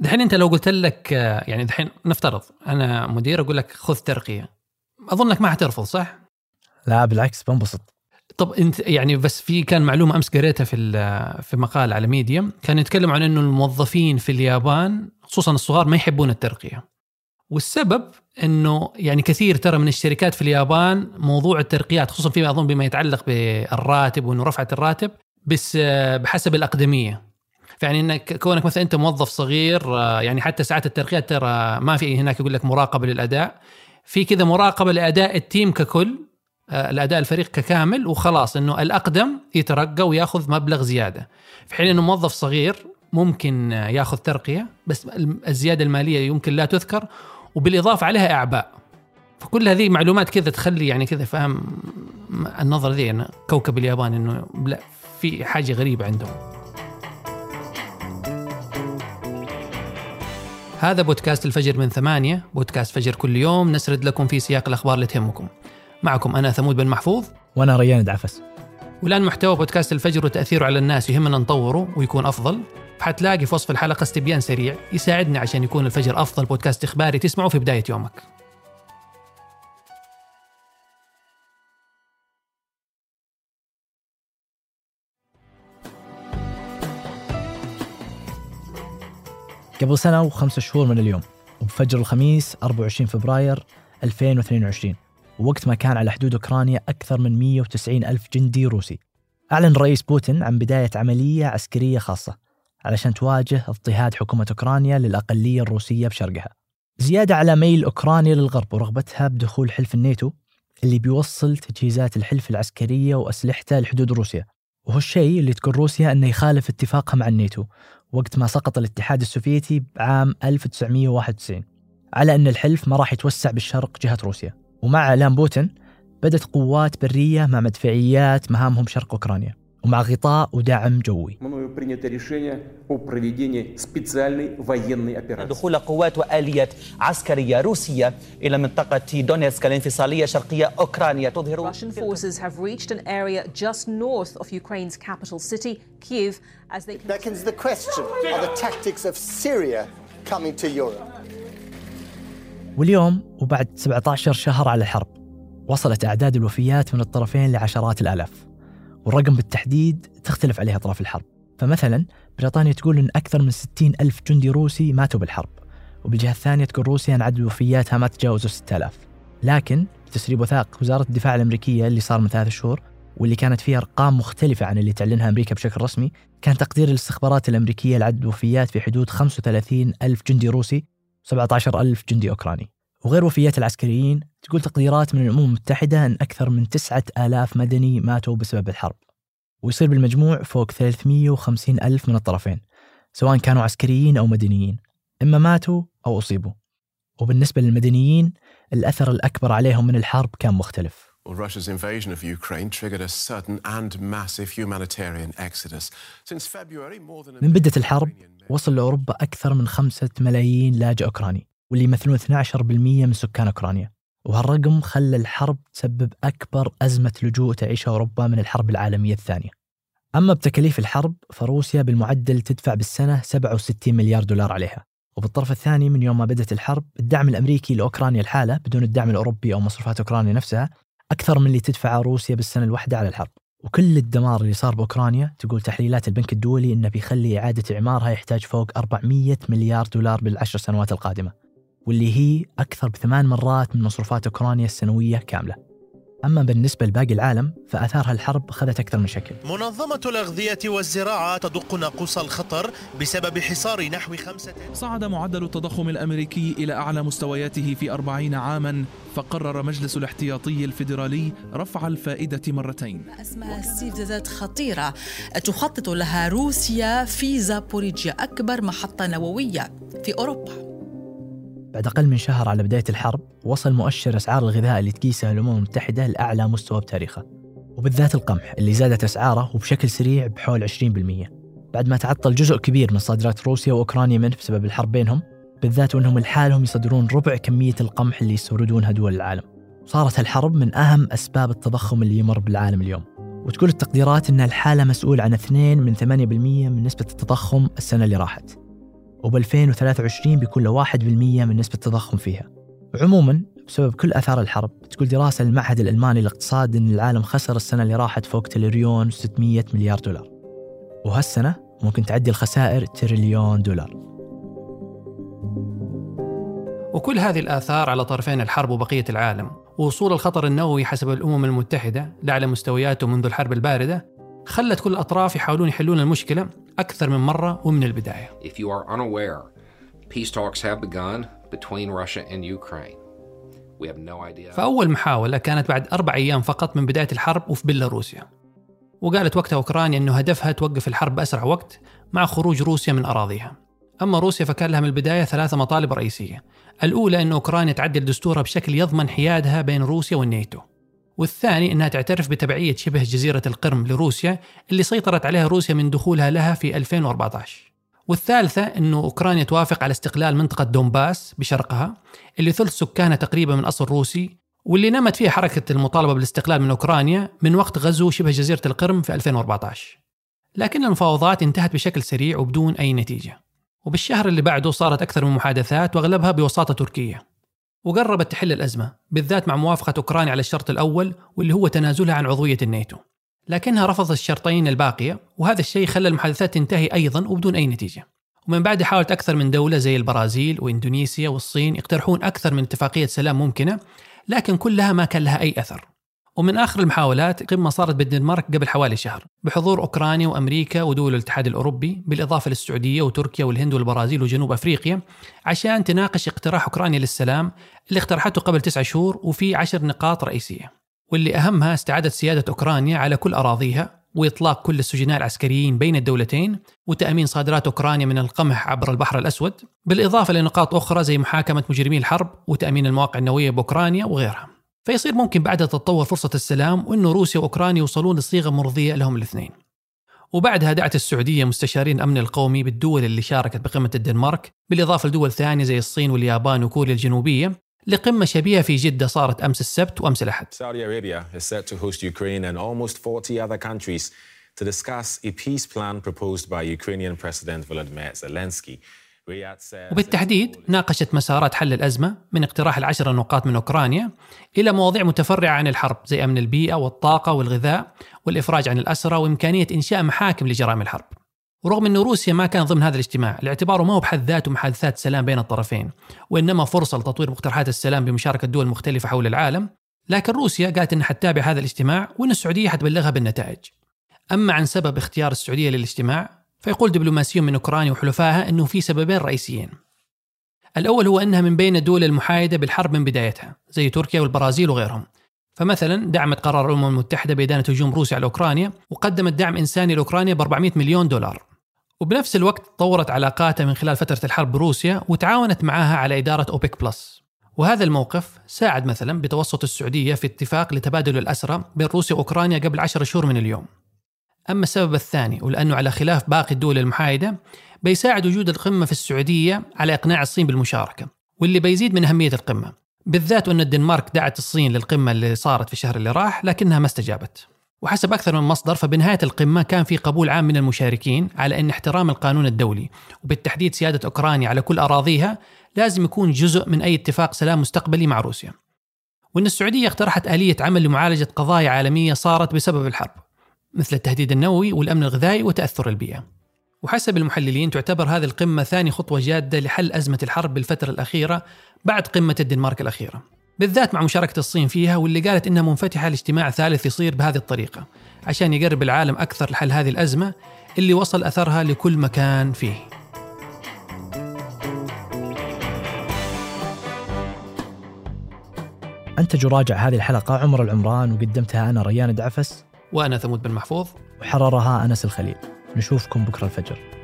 دحين انت لو قلت لك يعني دحين نفترض أنا مدير أقول لك خذ ترقية. اظنك ما حترفض صح؟ لا بالعكس بنبسط. طب أنت يعني بس في كان معلومة أمس قريتها في في مقال على ميديم كان يتكلم عن إنه الموظفين في اليابان خصوصا الصغار ما يحبون الترقية. والسبب إنه يعني كثير ترى من الشركات في اليابان موضوع الترقيات خصوصا فيما أظن بما يتعلق بالراتب وإنه رفعت الراتب بس بحسب الأقدمية. فيعني انك كونك مثلا أنت موظف صغير يعني حتى ساعات الترقيات ترى ما في هناك يقول لك مراقبة للأداء. في كذا مراقبة لأداء التيم ككل الاداء الفريق ككامل وخلاص إنه الأقدم يترقى ويأخذ مبلغ زيادة. في حين إنه موظف صغير ممكن يأخذ ترقية بس الزيادة المالية يمكن لا تذكر وبالإضافة عليها أعباء. فكل هذه معلومات كذا تخلي يعني كذا فاهم النظره ذي أنا كوكب اليابان إنه لا في حاجة غريبة عندهم. هذا بودكاست الفجر من ثمانية بودكاست فجر كل يوم. نسرد لكم في سياق الأخبار اللي تهمكم. معكم أنا ثمود بن محفوظ. وأنا ريان دعفس والآن محتوى بودكاست الفجر وتأثيره على الناس يهمنا نطوره ويكون أفضل. حتلاقي في وصف الحلقة استبيان سريع يساعدنا عشان يكون الفجر أفضل بودكاست إخباري تسمعه في بداية يومك. قبل سنة وخمسة شهور من اليوم وبفجر الخميس 24 فبراير 2022 ووقت ما كان على حدود أوكرانيا أكثر من 190 ألف جندي روسي. أعلن الرئيس بوتين عن بداية عملية عسكرية خاصة علشان تواجه اضطهاد حكومة أوكرانيا للأقلية الروسية بشرقها. زيادة على ميل أوكرانيا للغرب ورغبتها بدخول حلف الناتو اللي بيوصل تجهيزات الحلف العسكرية وأسلحته لحدود روسيا. وهو الشيء اللي تقول روسيا أنه يخالف اتفاقها مع الناتو وقت ما سقط الاتحاد السوفيتي بعام 1991 على أن الحلف ما راح يتوسع بالشرق جهة روسيا. ومع إعلان بوتين بدت قوات برية مع مدفعيات مهامهم شرق أوكرانيا. ومع غطاء ودعم جوي. دخول قوات وآليات عسكرية روسية إلى منطقة دونيتسك الانفصالية شرقية أوكرانيا. تظهر Russian forces have reached an area just north of Ukraine's capital city, Kiev, as they... Beckons the question, are the tactics of Syria coming to Europe? واليوم وبعد 17 شهر على الحرب وصلت أعداد الوفيات من الطرفين لعشرات الآلاف. والرقم بالتحديد تختلف عليه أطراف الحرب. فمثلا بريطانيا تقول أن أكثر من 60 ألف جندي روسي ماتوا بالحرب وبالجهة الثانية تقول روسيا أن عدد وفياتها ما تجاوزوا 6000 لكن بتسريب وثائق وزارة الدفاع الأمريكية اللي صار من ثلاث شهور واللي كانت فيها أرقام مختلفة عن اللي تعلنها أمريكا بشكل رسمي كان تقدير الاستخبارات الأمريكية لعدد وفيات في حدود 35 ألف جندي روسي 17 ألف جندي أوكراني. وغير وفيات العسكريين تقول تقديرات من الأمم المتحدة أن أكثر من 9000 مدني ماتوا بسبب الحرب. ويصير بالمجموع فوق 350 ألف من الطرفين سواء كانوا عسكريين أو مدنيين. إما ماتوا أو أصيبوا. وبالنسبة للمدنيين الأثر الأكبر عليهم من الحرب كان مختلف. من بدة الحرب وصل لأوروبا أكثر من خمسة ملايين لاجئ أوكراني. واللي يمثلون 12% من سكان أوكرانيا. وهالرقم خلى الحرب تسبب أكبر أزمة لجوء تعيشها أوروبا من الحرب العالمية الثانية. أما بتكاليف الحرب فروسيا بالمعدل تدفع بالسنة 67 مليار دولار عليها. وبالطرف الثاني من يوم ما بدأت الحرب الدعم الأمريكي لأوكرانيا الحالة بدون الدعم الأوروبي أو مصروفات أوكرانيا نفسها أكثر من اللي تدفعه روسيا بالسنة الواحدة على الحرب. وكل الدمار اللي صار بأوكرانيا تقول تحليلات البنك الدولي إنه بيخلي إعادة إعمارها يحتاج فوق 400 مليار دولار بالعشر سنوات القادمة. واللي هي أكثر بثمان مرات من مصروفات أوكرانيا السنوية كاملة. أما بالنسبة لباقي العالم فآثارها الحرب أخذت أكثر من شكل. منظمة الأغذية والزراعة تدق ناقوس الخطر بسبب حصار نحو خمسة صعد معدل التضخم الأمريكي إلى أعلى مستوياته في أربعين عاما فقرر مجلس الاحتياطي الفيدرالي رفع الفائدة مرتين. اسمها استفزازات خطيرة. تخطط لها روسيا في زابوريجيا أكبر محطة نووية في أوروبا. بعد أقل من شهر على بداية الحرب وصل مؤشر أسعار الغذاء اللي تقيسها الأمم المتحدة لأعلى مستوى بتاريخه وبالذات القمح اللي زادت أسعاره وبشكل سريع بحول 20% بعد ما تعطل جزء كبير من صادرات روسيا وأوكرانيا منه بسبب الحرب بينهم بالذات وأنهم لحالهم يصدرون ربع كمية القمح اللي يستوردونها دول العالم. صارت الحرب من أهم أسباب التضخم اللي يمر بالعالم اليوم. وتقول التقديرات أن الحالة مسؤول عن 2 من 8% من نسبة التضخم السنة اللي راحت. وب 2023 بيكون له 1% من نسبة التضخم فيها. عموما بسبب كل آثار الحرب تقول دراسة للمعهد الألماني للاقتصاد إن العالم خسر السنة اللي راحت فوق تريليون و600 مليار دولار. وهالسنة ممكن تعدي الخسائر تريليون دولار. وكل هذه الآثار على طرفين الحرب وبقية العالم. ووصول الخطر النووي حسب الأمم المتحدة لأعلى مستوياته منذ الحرب الباردة خلت كل الأطراف يحاولون يحلون المشكلة أكثر من مرة ومن البداية. If you are unaware, peace talks have begun between Russia and Ukraine. We have no idea. فأول محاولة كانت بعد أربع أيام فقط من بداية الحرب وفي بيلاروسيا. وقالت وقتها أوكرانيا أنه هدفها توقف الحرب بأسرع وقت مع خروج روسيا من أراضيها. أما روسيا فكان لها من البداية ثلاثة مطالب رئيسية. الأولى أن أوكرانيا تعدل دستورها بشكل يضمن حيادها بين روسيا والناتو. والثاني أنها تعترف بتبعية شبه جزيرة القرم لروسيا اللي سيطرت عليها روسيا من دخولها لها في 2014 والثالثة أنه أوكرانيا توافق على استقلال منطقة دونباس بشرقها اللي ثلث سكانها تقريبا من أصل روسي واللي نمت فيها حركة المطالبة بالاستقلال من أوكرانيا من وقت غزو شبه جزيرة القرم في 2014 لكن المفاوضات انتهت بشكل سريع وبدون أي نتيجة. وبالشهر اللي بعده صارت أكثر من محادثات وأغلبها بوساطة تركية. وقربت تحل الأزمة بالذات مع موافقة أوكرانيا على الشرط الأول واللي هو تنازلها عن عضوية الناتو. لكنها رفضت الشرطين الباقية وهذا الشيء خلى المحادثات تنتهي أيضا وبدون أي نتيجة. ومن بعد حاولت أكثر من دولة زي البرازيل وإندونيسيا والصين يقترحون أكثر من اتفاقية سلام ممكنة لكن كلها ما كان لها أي أثر. ومن آخر المحاولات قمة صارت بالدنمارك قبل حوالي شهر بحضور أوكرانيا وأمريكا ودول الاتحاد الأوروبي بالإضافة للسعودية وتركيا والهند والبرازيل وجنوب أفريقيا عشان تناقش اقتراح أوكرانيا للسلام اللي اقترحته قبل تسعة شهور وفي عشر نقاط رئيسية. واللي أهمها استعادة سيادة أوكرانيا على كل أراضيها وإطلاق كل السجناء العسكريين بين الدولتين وتأمين صادرات أوكرانيا من القمح عبر البحر الأسود بالإضافة لنقاط أخرى زي محاكمة مجرمي الحرب وتأمين المواقع النووية بأوكرانيا وغيرها. فيصير ممكن بعدها تتطور فرصة السلام وأنه روسيا وأوكرانيا يوصلون لصيغة مرضية لهم الاثنين وبعدها دعت السعودية مستشارين الأمن القومي بالدول اللي شاركت بقمة الدنمارك بالإضافة لدول ثانية زي الصين واليابان وكوريا الجنوبية لقمة شبيهة في جدة صارت أمس السبت وأمس الأحد Saudi Arabia is set to host Ukraine and almost 40 other countries to discuss a peace plan proposed by Ukrainian President Volodymyr Zelensky. وبالتحديد ناقشت مسارات حل الأزمة من اقتراح العشر نقاط من أوكرانيا إلى مواضيع متفرعة عن الحرب زي أمن البيئة والطاقة والغذاء والإفراج عن الأسرى وإمكانية إنشاء محاكم لجرائم الحرب. ورغم أن روسيا ما كان ضمن هذا الاجتماع لاعتباره ما هو بحد ذاته محادثات سلام بين الطرفين وإنما فرصة لتطوير مقترحات السلام بمشاركة دول مختلفة حول العالم لكن روسيا قالت أنها حتتابع هذا الاجتماع وأن السعودية حتبلغها بالنتائج. أما عن سبب اختيار السعودية للاجتماع فيقول دبلوماسيون من أوكرانيا وحلفائها أنه في سببين رئيسيين. الأول هو أنها من بين الدول المحايدة بالحرب من بدايتها زي تركيا والبرازيل وغيرهم. فمثلا دعمت قرار الأمم المتحدة بإدانة هجوم روسيا على أوكرانيا وقدمت دعم إنساني لأوكرانيا ب 400 مليون دولار. وبنفس الوقت طورت علاقاتها من خلال فترة الحرب بروسيا وتعاونت معها على إدارة أوبك plus. وهذا الموقف ساعد مثلا بتوسط السعودية في اتفاق لتبادل الأسرى بين روسيا وأوكرانيا قبل عشر شهور من اليوم. أما السبب الثاني ولأنه على خلاف باقي الدول المحايدة بيساعد وجود القمة في السعودية على إقناع الصين بالمشاركة واللي بيزيد من أهمية القمة. بالذات أن الدنمارك دعت الصين للقمة اللي صارت في الشهر اللي راح لكنها ما استجابت. وحسب أكثر من مصدر فبنهاية القمة كان في قبول عام من المشاركين على أن احترام القانون الدولي وبالتحديد سيادة أوكرانيا على كل أراضيها لازم يكون جزء من أي اتفاق سلام مستقبلي مع روسيا. وأن السعودية اقترحت آلية عمل لمعالجة قضايا عالمية صارت بسبب الحرب. مثل التهديد النووي والأمن الغذائي وتأثر البيئة. وحسب المحللين تعتبر هذه القمة ثاني خطوة جادة لحل أزمة الحرب بالفترة الأخيرة بعد قمة الدنمارك الأخيرة. بالذات مع مشاركة الصين فيها واللي قالت إنها منفتحة لاجتماع ثالث يصير بهذه الطريقة عشان يقرب العالم أكثر لحل هذه الأزمة اللي وصل أثرها لكل مكان فيه. أنتج وراجع هذه الحلقة عمر العمران وقدمتها أنا ريان دعفس وأنا ثمود بن محفوظ. وحررها أنس الخليل. نشوفكم بكرة الفجر.